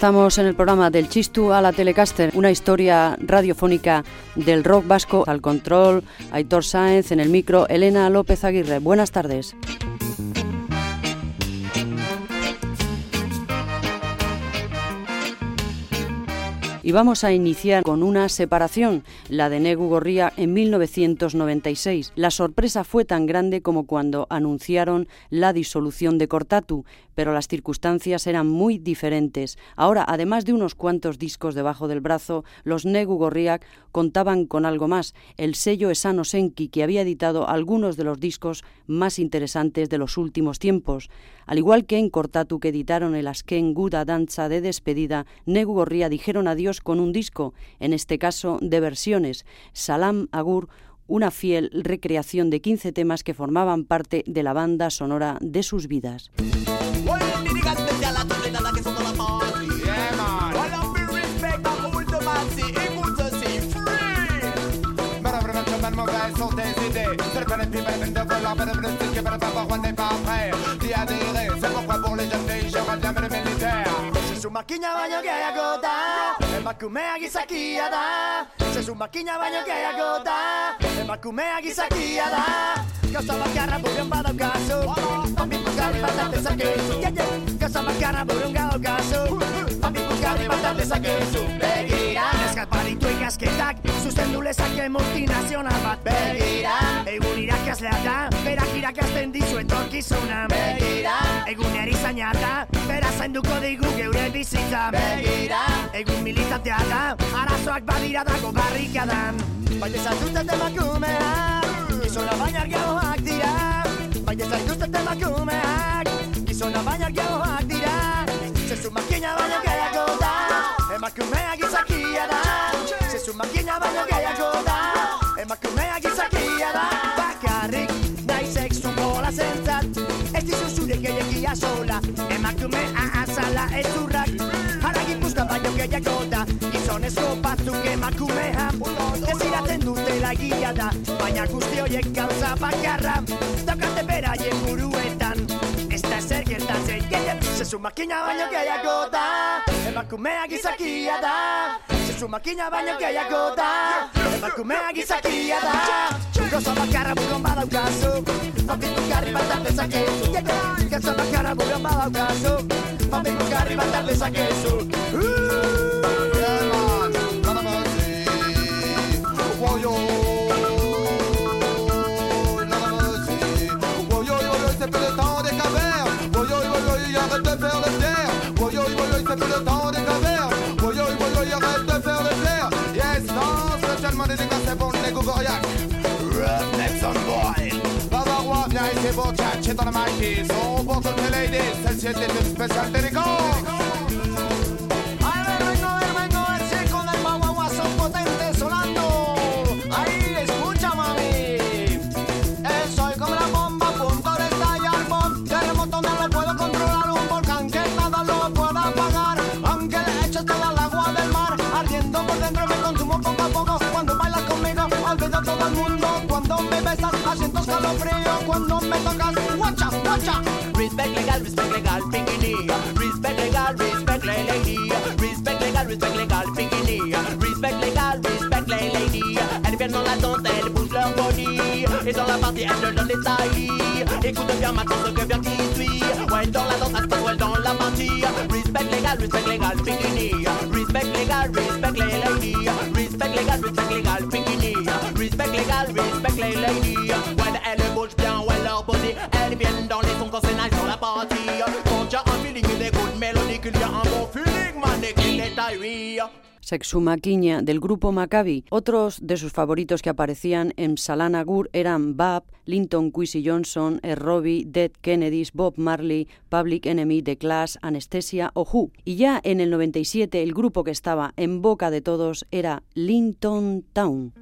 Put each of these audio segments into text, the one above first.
Comenzamos en el programa del Chistu a la Telecaster, una historia radiofónica del rock vasco al control, Aitor Sáenz en el micro, Elena López Aguirre. Buenas tardes. Y vamos a iniciar con una separación, la de Negu Gorría en 1996. La sorpresa fue tan grande como cuando anunciaron la disolución de Cortatu, pero las circunstancias eran muy diferentes. Ahora, además de unos cuantos discos debajo del brazo, los Negu Gorriak contaban con algo más, el sello Esano Senki, que había editado algunos de los discos más interesantes de los últimos tiempos. Al igual que en Cortatu, que editaron el Asken Guda Danza de despedida, Negu Gorria dijeron adiós con un disco, en este caso de versiones, Salam Agur, una fiel recreación de 15 temas que formaban parte de la banda sonora de sus vidas. Makina baino gehiago da. Emakumea gizakia da. Zezu makina baino gehiago da. Emakumea gizakia da. Gauza bakarra buruan badaukazu Papi puzgarri bat artezakezu Gauza bakarra buruan badaukazu Papi puzgarri bat artezakezu Begira Neskat paritu ikasketak Zuzen du lezake multinazional bat Begira Egun irakaslea da. Berak irakasten dizu etorkizuna Begira Egun erizaina da Bera zainduko digu geure bizitza Begira Egun militantea da Arazoak badira dago barrikadan Baina zaituzten emakumeak Gizona baina argiagoak dira Baina zaituzten emakumeak Gizona baina argiagoak dira Zezu makina baina gehiago da Emakumea gizakia da Zezu makina baina gehiago da Emakumea gizakia da zentzat Ez dizu zure gehiagia sola. Emakumea azala ez urrak Hara gipuzka baino gehiago da. Gizonezko batzuk emakumea Desiratzen dutela egia da. Baina guzti horiek gauza bakarra Daukate beraien buruetan. Ez da ezer gertatzen gehien Zezu makina baino gehiago da. Emakumea gizakia da Zezu makina baino gehiago da Emakumea gizakia da Gauza bakarra buruan badaukazu Papitu garri bat artezakezu Gauza bakarra buruan badaukazu Papitu garri bat artezakezu c'est det var the mic is. All bottom. Spéciale dédicace. cuando me tocas Watcha, watcha Respect legal, respect legal, bikini Respect legal, respect la lady Respect legal, respect legal, bikini Respect legal, respect la lady Elles viennent dans la danse, elles bougent leur body Et dans la partie, elles leur donnent des tailles Écoute bien maintenant ce que vient qui suit Ouais, dans la danse, ça se ouais, dans la partie Respect legal, respect legal, bikini Respect legal, respect la lady Respect legal, respect legal, bikini Respect legal, respect la lady leur body del grupo Maccabi. Otros de sus favoritos que aparecían en Salana Gur eran Bab, Linton Quincy Johnson, Er Dead Kennedys, Bob Marley, Public Enemy, The Clash, Anesthesia o Who. Y ya en el 97 el grupo que estaba en boca de todos era Linton Town.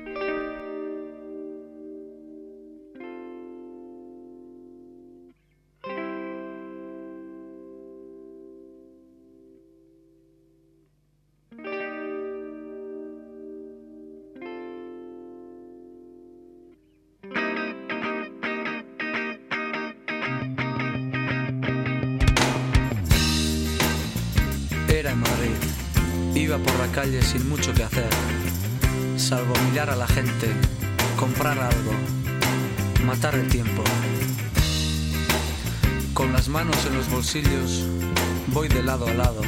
Por la calle sin mucho que hacer, salvo mirar a la gente, comprar algo, matar el tiempo. Con las manos en los bolsillos voy de lado a lado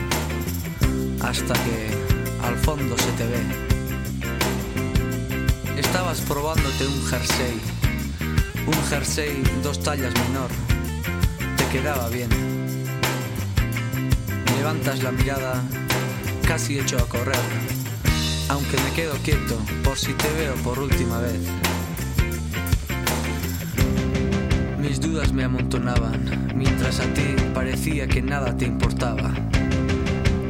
hasta que al fondo se te ve. Estabas probándote un jersey, un jersey dos tallas menor, te quedaba bien. Levantas la mirada, casi hecho a correr, aunque me quedo quieto por si te veo por última vez. Mis dudas me amontonaban, mientras a ti parecía que nada te importaba.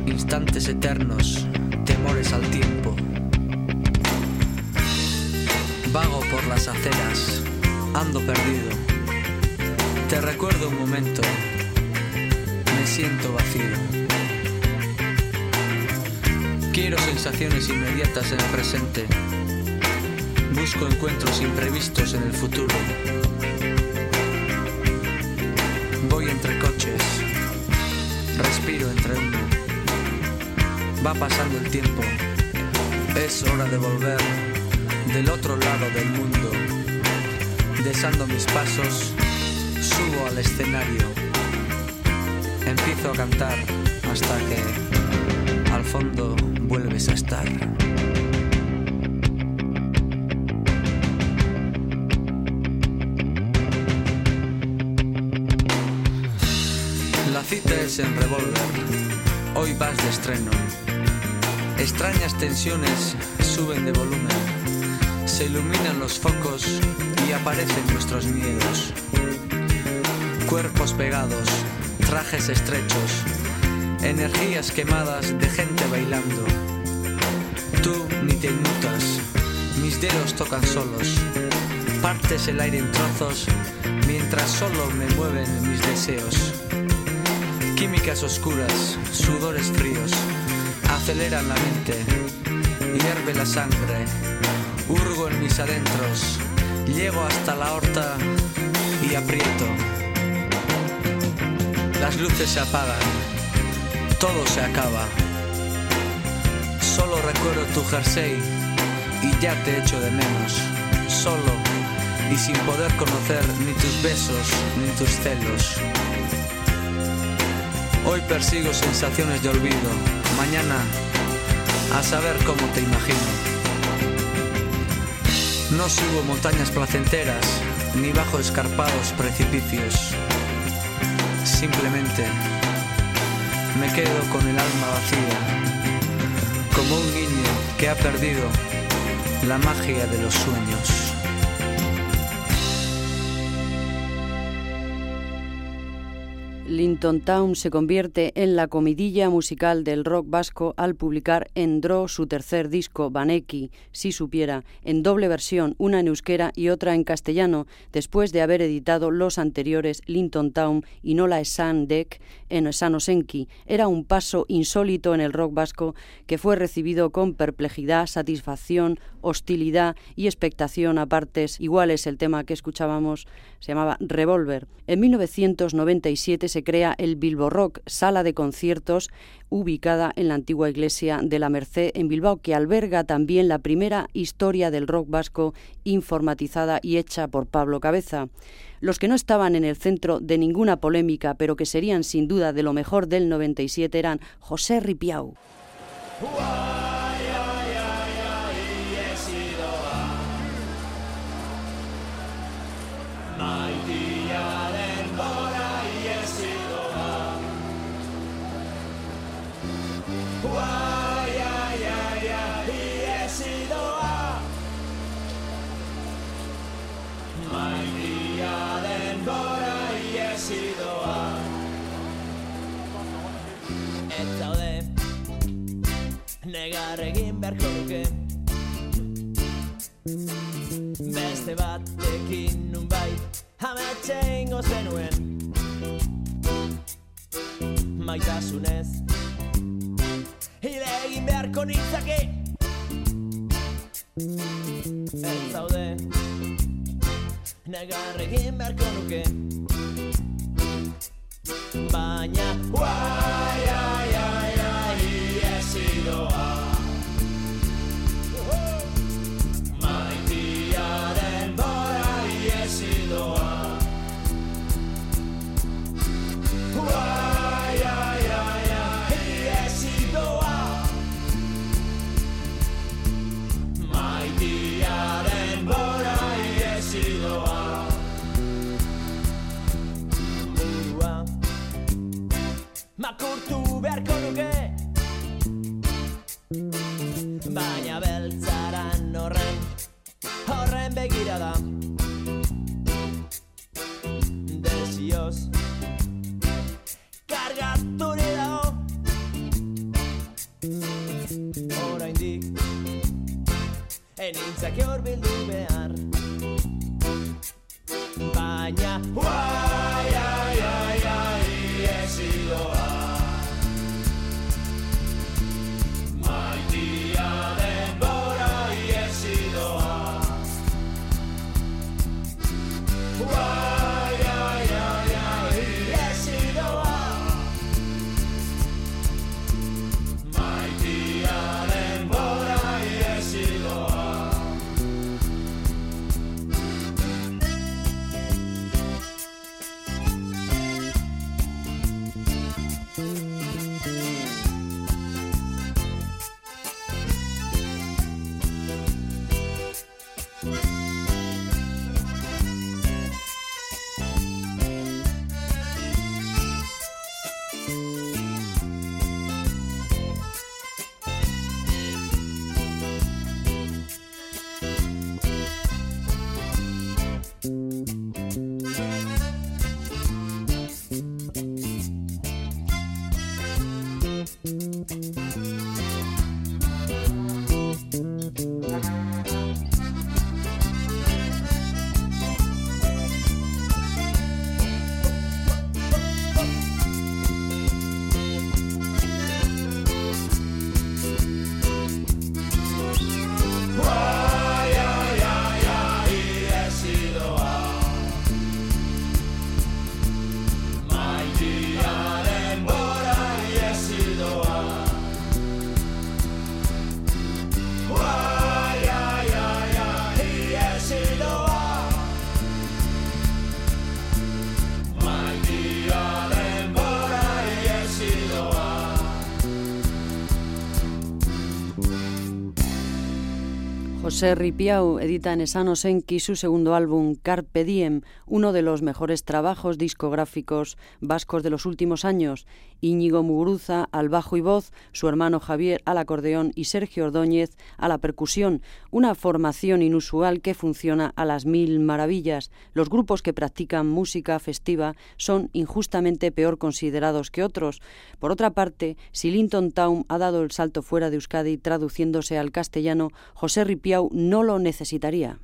Instantes eternos, temores al tiempo. Vago por las aceras, ando perdido. Te recuerdo un momento, me siento vacío. Quiero sensaciones inmediatas en el presente. Busco encuentros imprevistos en el futuro. Voy entre coches, respiro entre humo. Va pasando el tiempo, es hora de volver del otro lado del mundo. Desando mis pasos, subo al escenario. Empiezo a cantar hasta que al fondo a estar. La cita es en Revolver. Hoy vas de estreno. Extrañas tensiones suben de volumen. Se iluminan los focos y aparecen nuestros miedos. Cuerpos pegados, trajes estrechos, energías quemadas de gente bailando. Ni te inmutas, mis dedos tocan solos. Partes el aire en trozos mientras solo me mueven mis deseos. Químicas oscuras, sudores fríos, aceleran la mente, hierve la sangre, hurgo en mis adentros, llego hasta la horta y aprieto. Las luces se apagan, todo se acaba. Solo recuerdo tu jersey y ya te echo de menos, solo y sin poder conocer ni tus besos ni tus celos. Hoy persigo sensaciones de olvido. Mañana, a saber cómo te imagino. No subo montañas placenteras, ni bajo escarpados precipicios. Simplemente me quedo con el alma vacía, como un niño que ha perdido la magia de los sueños. Linton Town se convierte en la comidilla musical del rock vasco al publicar en Draw su tercer disco, Baneki, si supiera, en doble versión, una en euskera y otra en castellano, después de haber editado los anteriores Linton Town y Nola Esan Deck en Sanosenki. Era un paso insólito en el rock vasco que fue recibido con perplejidad, satisfacción, hostilidad y expectación a partes iguales. El tema que escuchábamos se llamaba Revolver. En 1997 se crea el Bilbo Rock, sala de conciertos ubicada en la antigua iglesia de la Merced en Bilbao, que alberga también la primera historia del rock vasco informatizada y hecha por Pablo Cabeza. Los que no estaban en el centro de ninguna polémica, pero que serían sin duda de lo mejor del 97 eran José Ripiau. Negar egin beharko duke Beste batekin nun bai Hametxe ingo zenuen. Maitasunez Hile egin beharko nintzake. Ez zaude Negar egin beharko nuke Baina Uai, enintzake hor bildu behar. Baina, uai, Bye. José Ripiau edita en Esano Senki su segundo álbum Carpe Diem, uno de los mejores trabajos discográficos vascos de los últimos años. Íñigo Muguruza al bajo y voz, su hermano Javier al acordeón y Sergio Ordóñez a la percusión, una formación inusual que funciona a las mil maravillas. Los grupos que practican música festiva son injustamente peor considerados que otros. Por otra parte, si Linton Town ha dado el salto fuera de Euskadi traduciéndose al castellano, José Ripiau no lo necesitaría.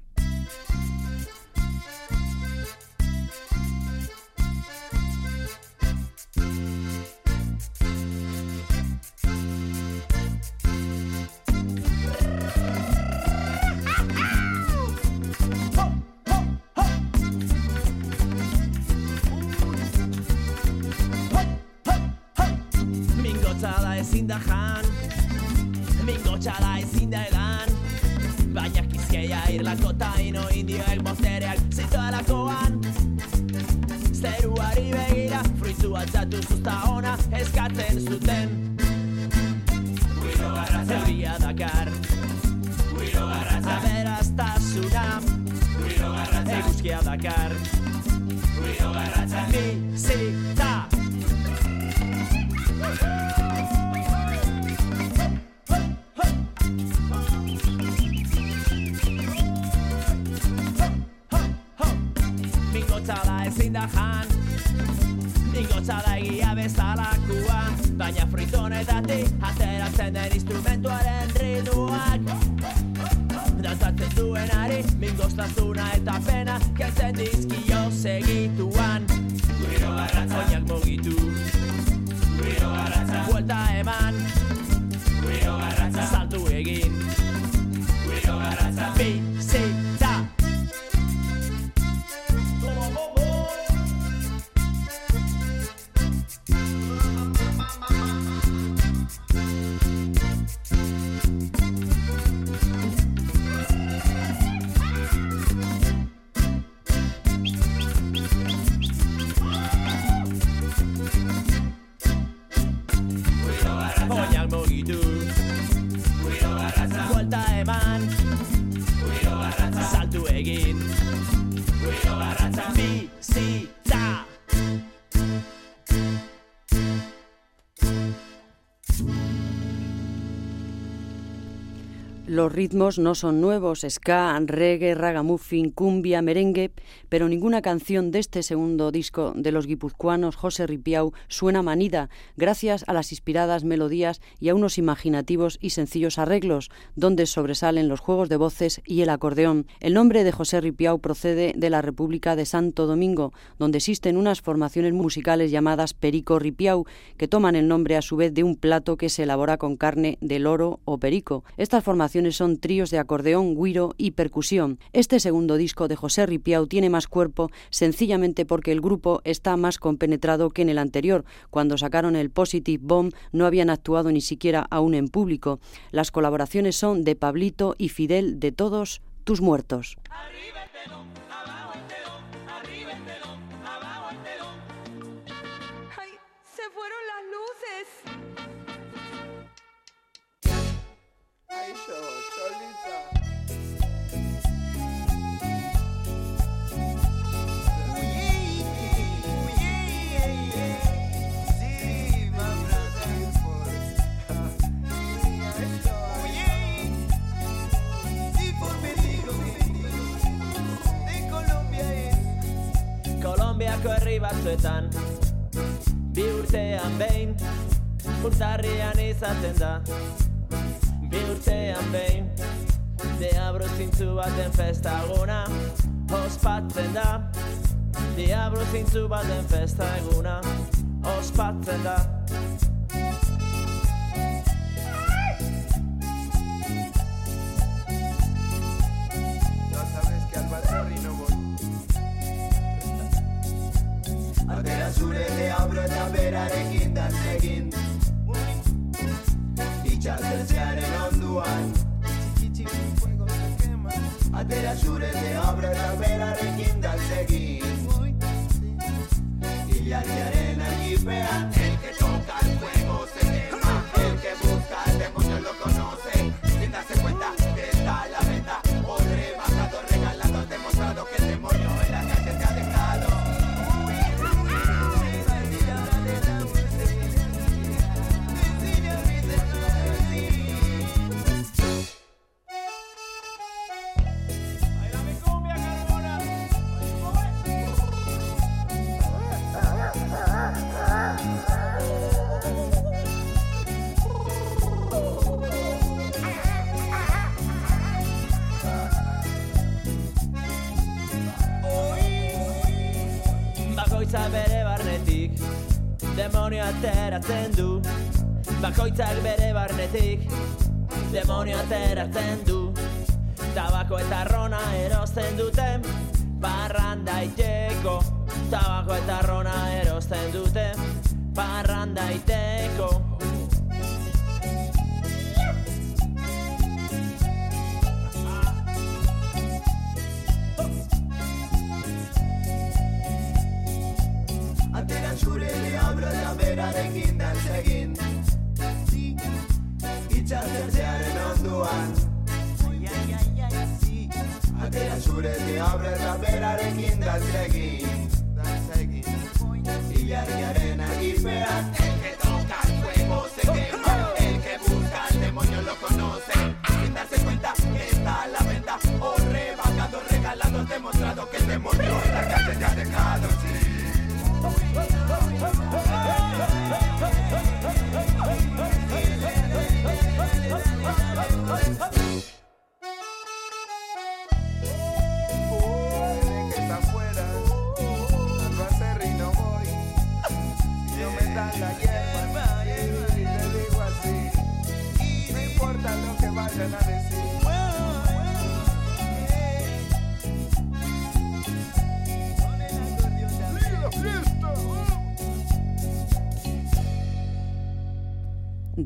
Los ritmos no son nuevos, ska, reggae, ragamuffin, cumbia, merengue, pero ninguna canción de este segundo disco de los guipuzcoanos José Ripiau suena manida, gracias a las inspiradas melodías y a unos imaginativos y sencillos arreglos, donde sobresalen los juegos de voces y el acordeón. El nombre de José Ripiau procede de la República de Santo Domingo, donde existen unas formaciones musicales llamadas Perico Ripiau, que toman el nombre a su vez de un plato que se elabora con carne de loro o perico. Estas formaciones son tríos de acordeón, guiro y percusión. Este segundo disco de José Ripiau tiene más cuerpo sencillamente porque el grupo está más compenetrado que en el anterior. Cuando sacaron el Positive Bomb no habían actuado ni siquiera aún en público. Las colaboraciones son de Pablito y Fidel de Todos tus muertos. Batzuetan Bi urtean behin Urtarrian izaten da. Bi urtean behin Diabro zintzu baten festaguna Ospatzen da. Diabro zintzu baten festaguna Ospatzen da Bakoitza bere barnetik Demonio ateratzen du. Bakoitzak bere barnetik Demonio ateratzen du. Tabako eta rona erosten duten Parranda iteko Tabako eta rona erosten duten Parranda Regin dantzegin seguints, si, eta zer da ere non duan. Ya ya ya zure de abre esperare regin da seguints, da seguints.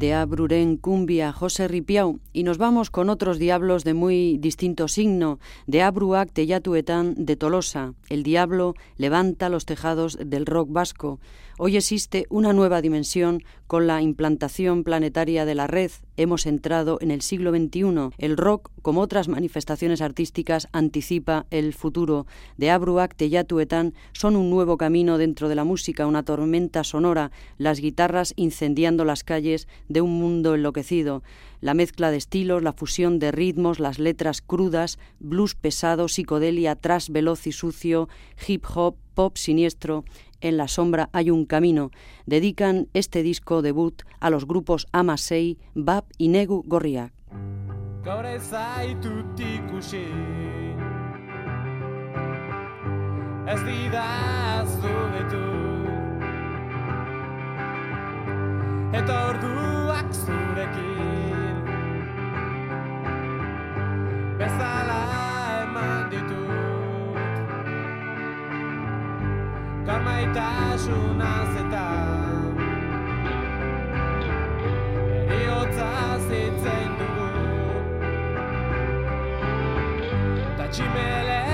De Abruren, Cumbia, José Ripiau, y nos vamos con otros diablos de muy distinto signo, de Abruac, Teyatuetán, de Tolosa. El diablo levanta los tejados del rock vasco. Hoy existe una nueva dimensión con la implantación planetaria de la red, hemos entrado en el siglo XXI. El rock, como otras manifestaciones artísticas, anticipa el futuro. De Abruak, Teyatuetan son un nuevo camino dentro de la música, una tormenta sonora, las guitarras incendiando las calles de un mundo enloquecido la mezcla de estilos, la fusión de ritmos, las letras crudas, blues pesado, psicodelia, trash veloz y sucio, hip hop, pop siniestro. En la sombra hay un camino. Dedican este disco debut a los grupos Amasei, Bab y Negu Gorriak. Bezala eman ditut Karmaitasuna zeta Eriotza zitzen dugu Ta tximele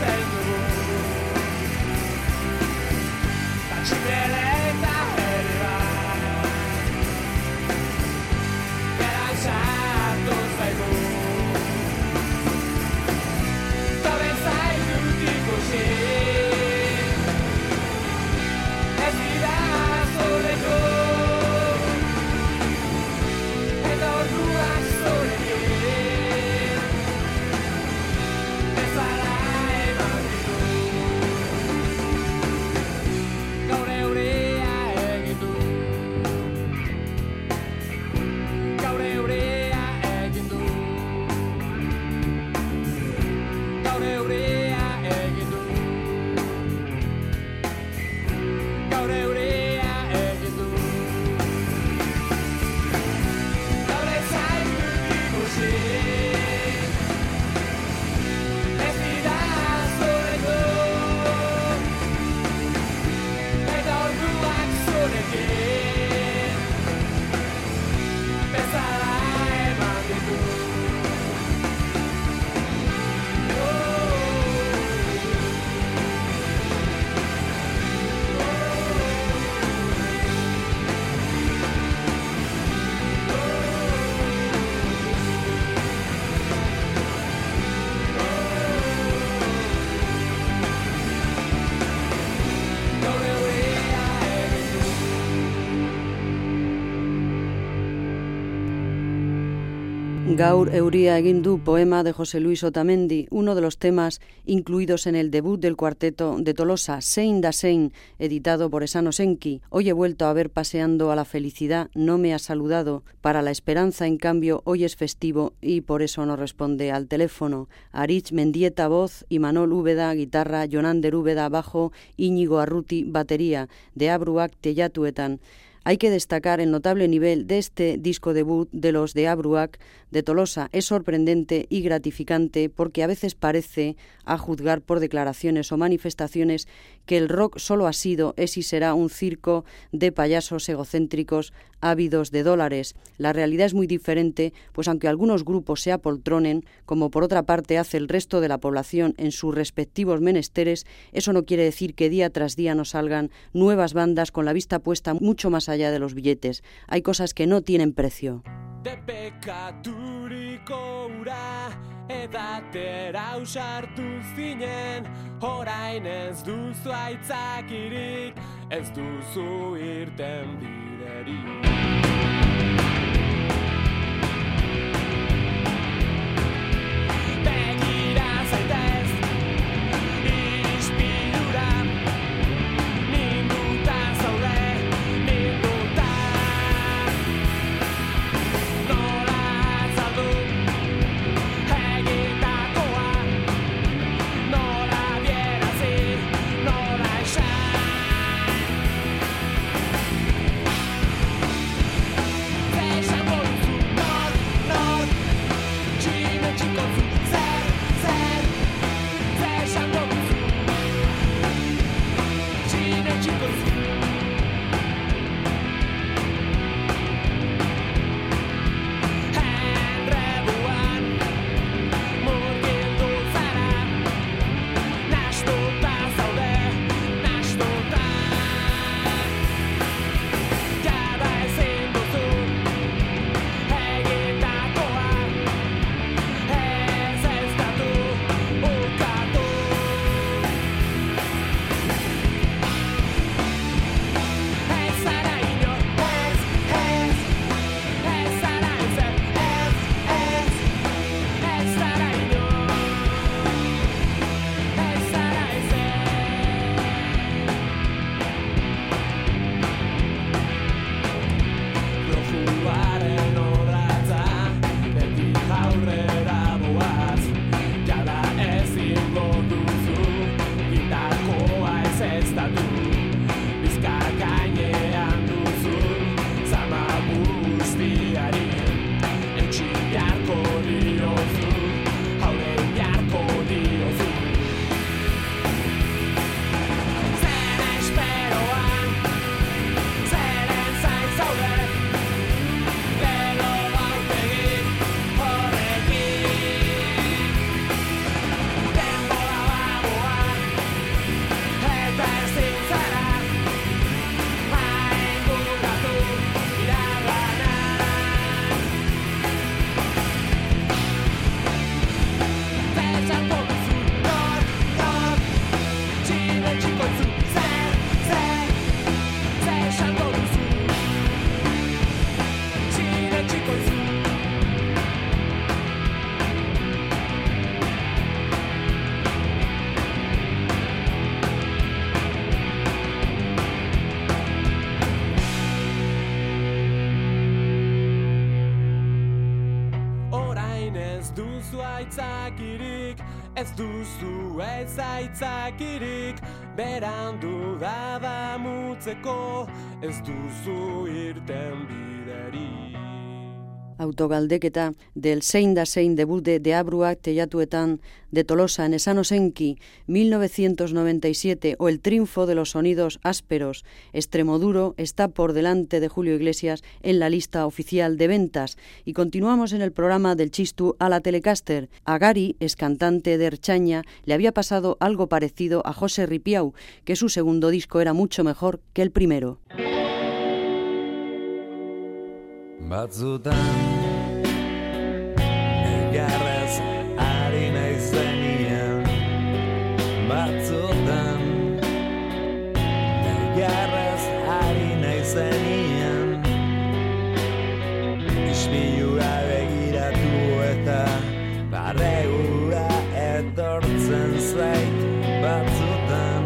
take Gaur Euría egin poema de José Luis Otamendi, uno de los temas incluidos en el debut del cuarteto de Tolosa, Sein da Sein, editado por Esano Senki. Hoy he vuelto a ver paseando a la felicidad, no me ha saludado. Para la esperanza, en cambio, hoy es festivo y por eso no responde al teléfono. Arich Mendieta, voz, y Manol Úbeda, guitarra, Jonander Úbeda, bajo, Íñigo Arruti, batería, de Abruak Teyatuetan. Hay que destacar el notable nivel de este disco debut de los de Abruac de Tolosa. Es sorprendente y gratificante porque a veces parece, a juzgar por declaraciones o manifestaciones, que el rock solo ha sido, es y será un circo de payasos egocéntricos ávidos de dólares. La realidad es muy diferente, pues aunque algunos grupos se apoltronen, como por otra parte hace el resto de la población en sus respectivos menesteres, eso no quiere decir que día tras día nos salgan nuevas bandas con la vista puesta mucho más allá de los billetes. Hay cosas que no tienen precio. edatera usartu zinen Horain ez duzu aitzakirik, ez duzu irten biderik Begira! Mutzeko Ez duzu irten autogaldeketa del Sein da Sein debude de Abruak tellatuetan de Tolosa en Esanosenki 1997 o El triunfo de los sonidos ásperos Extremoduro está por delante de Julio Iglesias en la lista oficial de ventas y continuamos en el programa del Chistu a la Telecaster. A Gary, es cantante de Erchaña, le había pasado algo parecido a José Ripiau, que su segundo disco era mucho mejor que el primero. Batzutan. Egarrez ari nahi zenien Batzutan. Egarrez ari nahi zenien Ispilura begiratu eta Barre ura etortzen zait Batzutan.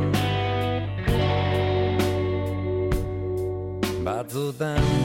Batzutan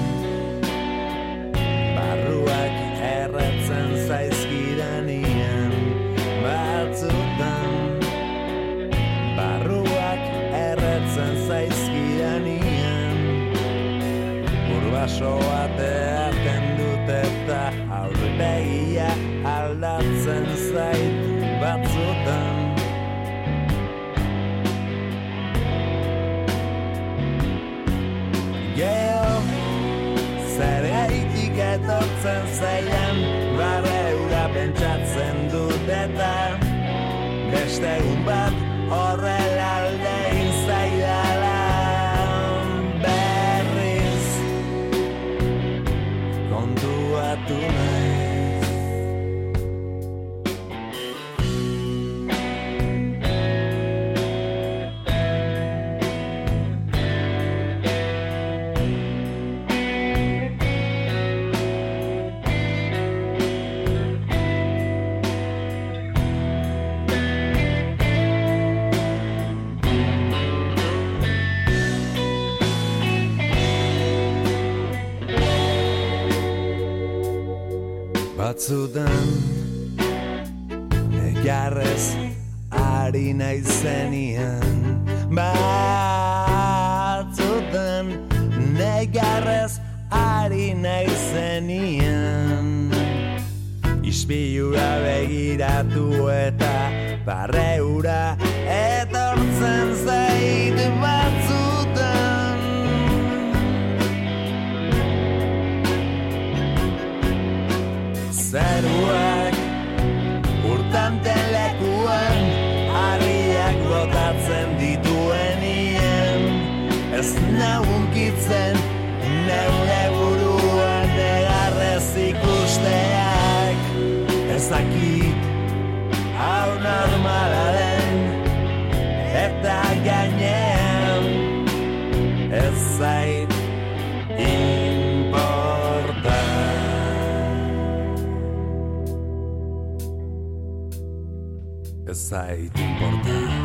está en un bar. batzutan Egarrez ari nahi zenian. Batzutan Negarrez ari nahi zenian. Ispilura begiratu eta Barreura eta gainean ez zait importa ez zait importa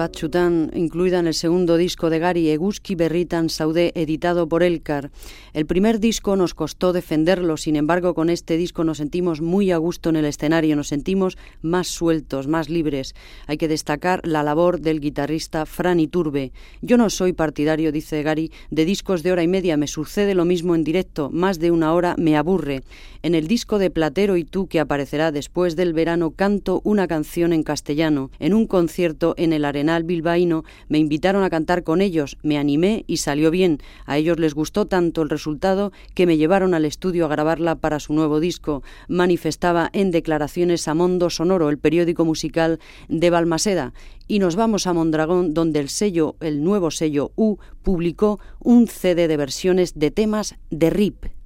Batchutan, incluida en el segundo disco de Gary Eguski Berritan Saudé, editado por Elcar. El primer disco nos costó defenderlo, sin embargo, con este disco nos sentimos muy a gusto en el escenario, nos sentimos más sueltos, más libres. Hay que destacar la labor del guitarrista Fran Iturbe. Yo no soy partidario, dice Gary, de discos de hora y media, me sucede lo mismo en directo, más de una hora me aburre. En el disco de Platero y tú, que aparecerá después del verano, canto una canción en castellano, en un concierto en el Bilbaíno, me invitaron a cantar con ellos, me animé y salió bien. A ellos les gustó tanto el resultado que me llevaron al estudio a grabarla para su nuevo disco. Manifestaba en declaraciones a Mondo Sonoro, el periódico musical de Balmaseda. Y nos vamos a Mondragón, donde el sello, el nuevo sello U, publicó un CD de versiones de temas de RIP.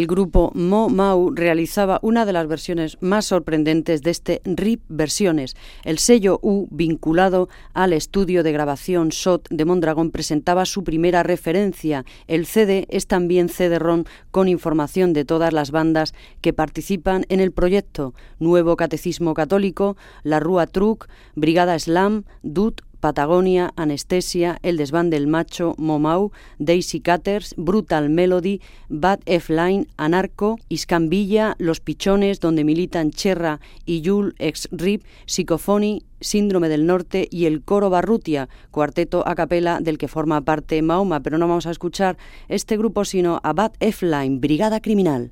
El grupo Mo Mau realizaba una de las versiones más sorprendentes de este RIP Versiones. El sello U, vinculado al estudio de grabación SOT de Mondragón, presentaba su primera referencia. El CD es también CD-ROM con información de todas las bandas que participan en el proyecto. Nuevo Catecismo Católico, La Rúa Truc, Brigada Slam, DUT, Patagonia, Anestesia, El desván del macho, Momau, Daisy Cutters, Brutal Melody, Bad F-Line, Anarco, Iscambilla, Los Pichones, donde militan Cherra y Yul ex Rip, Psicofony, Síndrome del Norte y el Coro Barrutia, cuarteto a capela del que forma parte Mahoma, pero no vamos a escuchar este grupo sino a Bad F-Line, Brigada Criminal.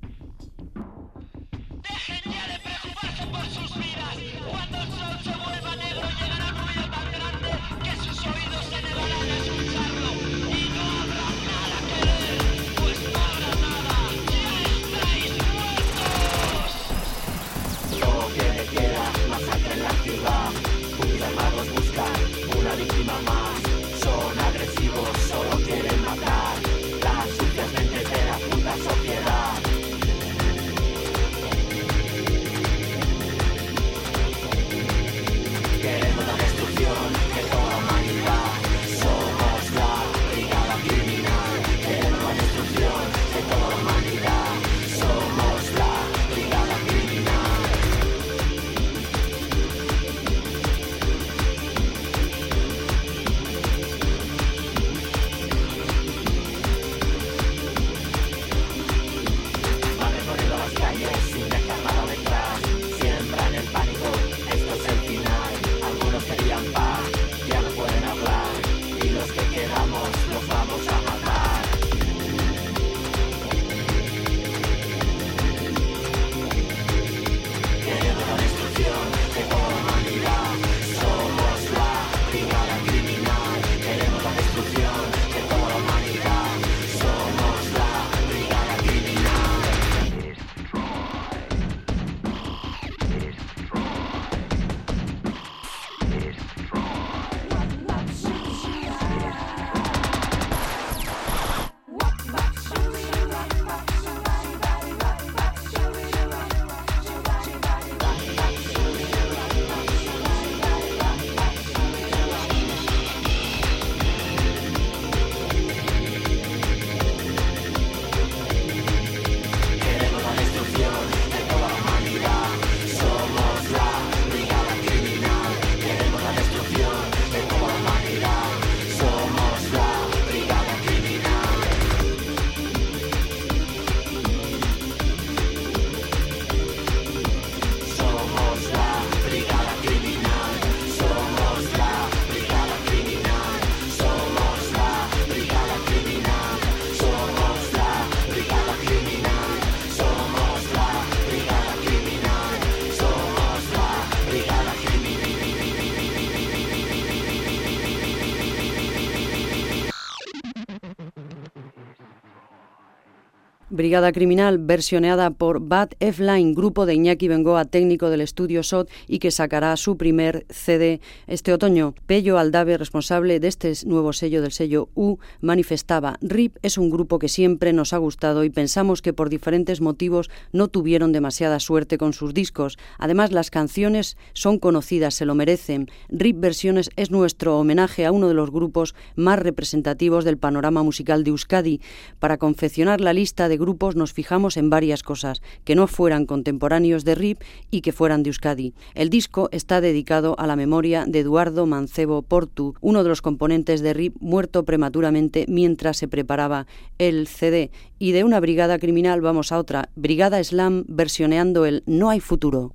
Brigada Criminal, versioneada por Bad F-Line, grupo de Iñaki Bengoa, técnico del estudio SOT y que sacará su primer CD este otoño. Pello Aldave, responsable de este nuevo sello del sello U, manifestaba: RIP es un grupo que siempre nos ha gustado y pensamos que por diferentes motivos no tuvieron demasiada suerte con sus discos. Además, las canciones son conocidas, se lo merecen. RIP Versiones es nuestro homenaje a uno de los grupos más representativos del panorama musical de Euskadi. Para confeccionar la lista de grupos grupos nos fijamos en varias cosas, que no fueran contemporáneos de RIP y que fueran de Euskadi. El disco está dedicado a la memoria de Eduardo Mancebo Portu, uno de los componentes de RIP muerto prematuramente mientras se preparaba el CD. Y de una brigada criminal vamos a otra, Brigada Slam versioneando el No hay futuro.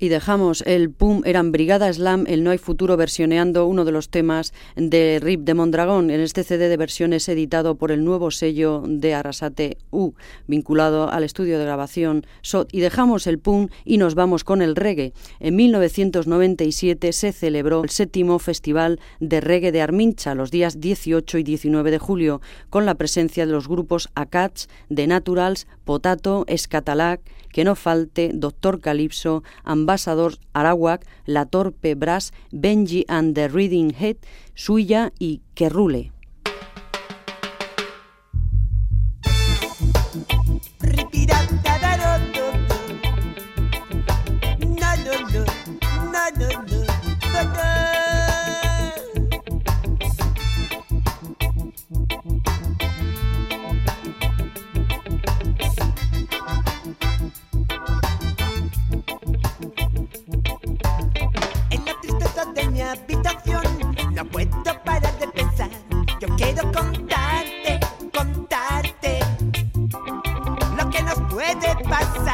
Y dejamos el PUM, eran Brigada Slam, el No hay futuro versioneando uno de los temas de RIP de Mondragón en este CD de versiones editado por el nuevo sello de Arrasate U, vinculado al estudio de grabación SOT. Y dejamos el PUM y nos vamos con el reggae. En 1997 se celebró el séptimo Festival de Reggae de Armincha los días 18 y 19 de julio, con la presencia de los grupos ACATS, The Naturals, Potato, Escatalac, que no falte Doctor Calypso, Ambassador Arawak, La Torpe Brass, Benji and the Reading Head, Suya y habitación. Quiero contarte, contarte lo que nos puede pasar.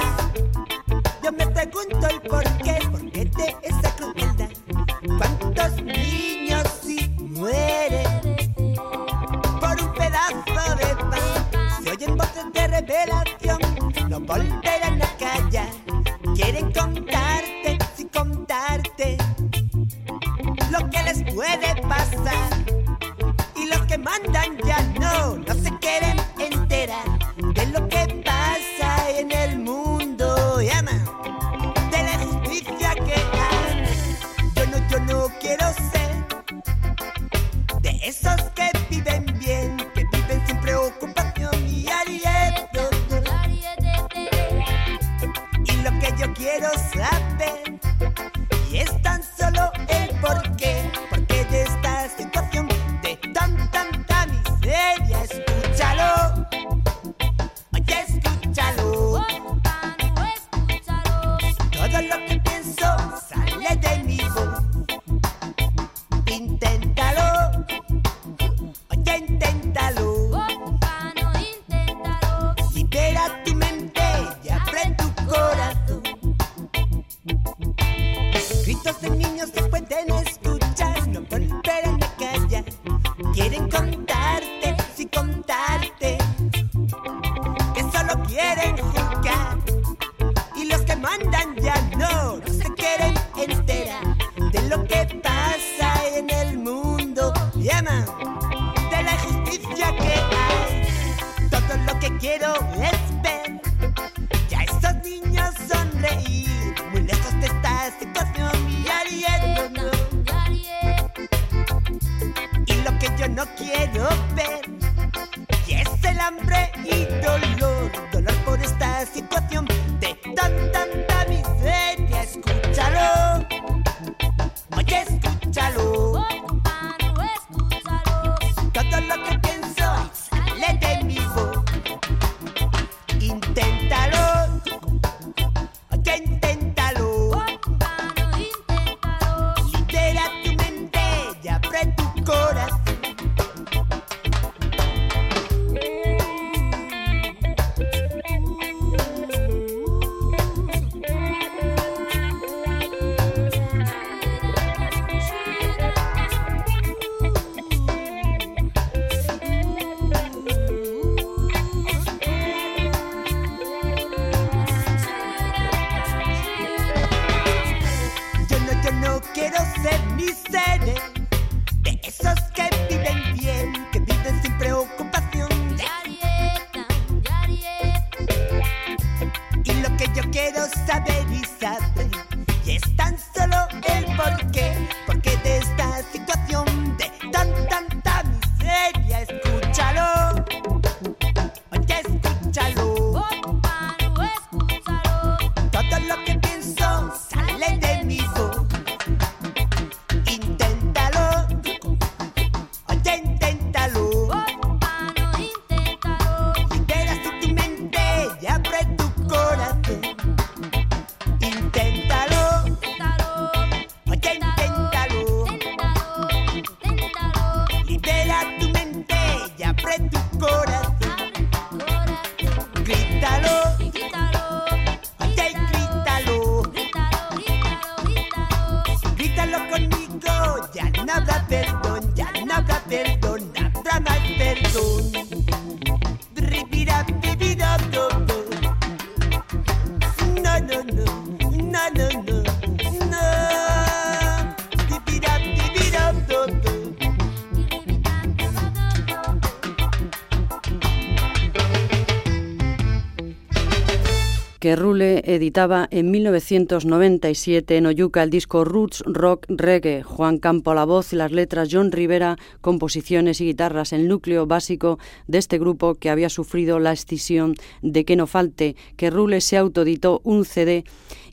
Editaba en 1997 en Oyuca el disco Roots Rock Reggae, Juan Campo a la voz y las letras, John Rivera, composiciones y guitarras, el núcleo básico de este grupo que había sufrido la escisión de Que no falte, que Rule se autoeditó un CD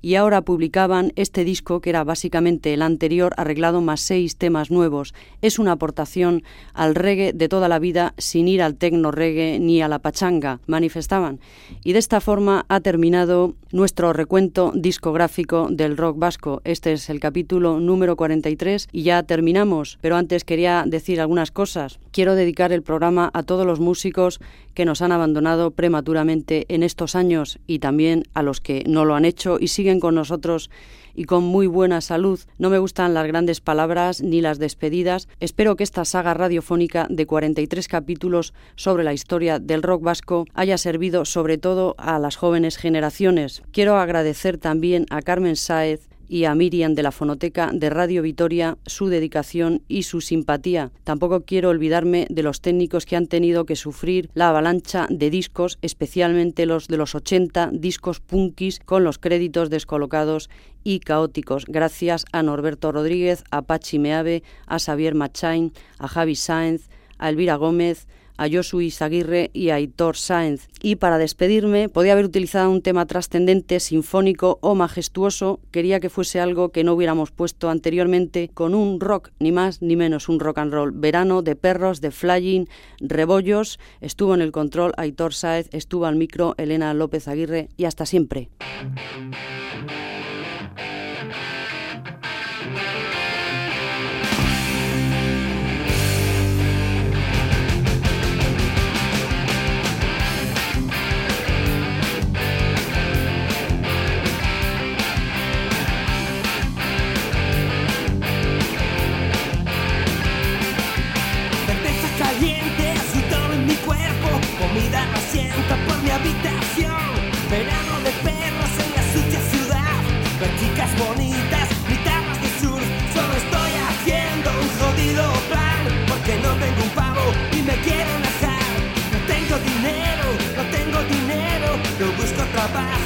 y ahora publicaban este disco que era básicamente el anterior arreglado más seis temas nuevos. Es una aportación al reggae de toda la vida sin ir al tecno reggae ni a la pachanga, manifestaban. Y de esta forma ha terminado nuestro recuento discográfico del rock vasco. Este es el capítulo número 43 y ya terminamos, pero antes quería decir algunas cosas. Quiero dedicar el programa a todos los músicos que nos han abandonado prematuramente en estos años y también a los que no lo han hecho y siguen con nosotros y con muy buena salud. No me gustan las grandes palabras ni las despedidas. Espero que esta saga radiofónica de 43 capítulos sobre la historia del rock vasco haya servido sobre todo a las jóvenes generaciones. Quiero agradecer también a Carmen Sáez y a Miriam de la Fonoteca de Radio Vitoria su dedicación y su simpatía. Tampoco quiero olvidarme de los técnicos que han tenido que sufrir la avalancha de discos, especialmente los de los 80 discos punkis con los créditos descolocados y caóticos. Gracias a Norberto Rodríguez, a Pachi Meave, a Xavier Machain, a Javi Sáenz, a Elvira Gómez, a Josu Izaguirre y a Aitor Sáenz. Y para despedirme, podía haber utilizado un tema trascendente, sinfónico o majestuoso. Quería que fuese algo que no hubiéramos puesto anteriormente con un rock, ni más ni menos un rock and roll. Verano de perros, de flying, rebollos. Estuvo en el control Aitor Sáenz, estuvo al micro Elena López Aguirre y hasta siempre. Bonitas, guitarras de sur. Solo estoy haciendo un jodido plan, porque no tengo un pavo y me quiero dejar. No tengo dinero, no tengo dinero, no busco trabajo,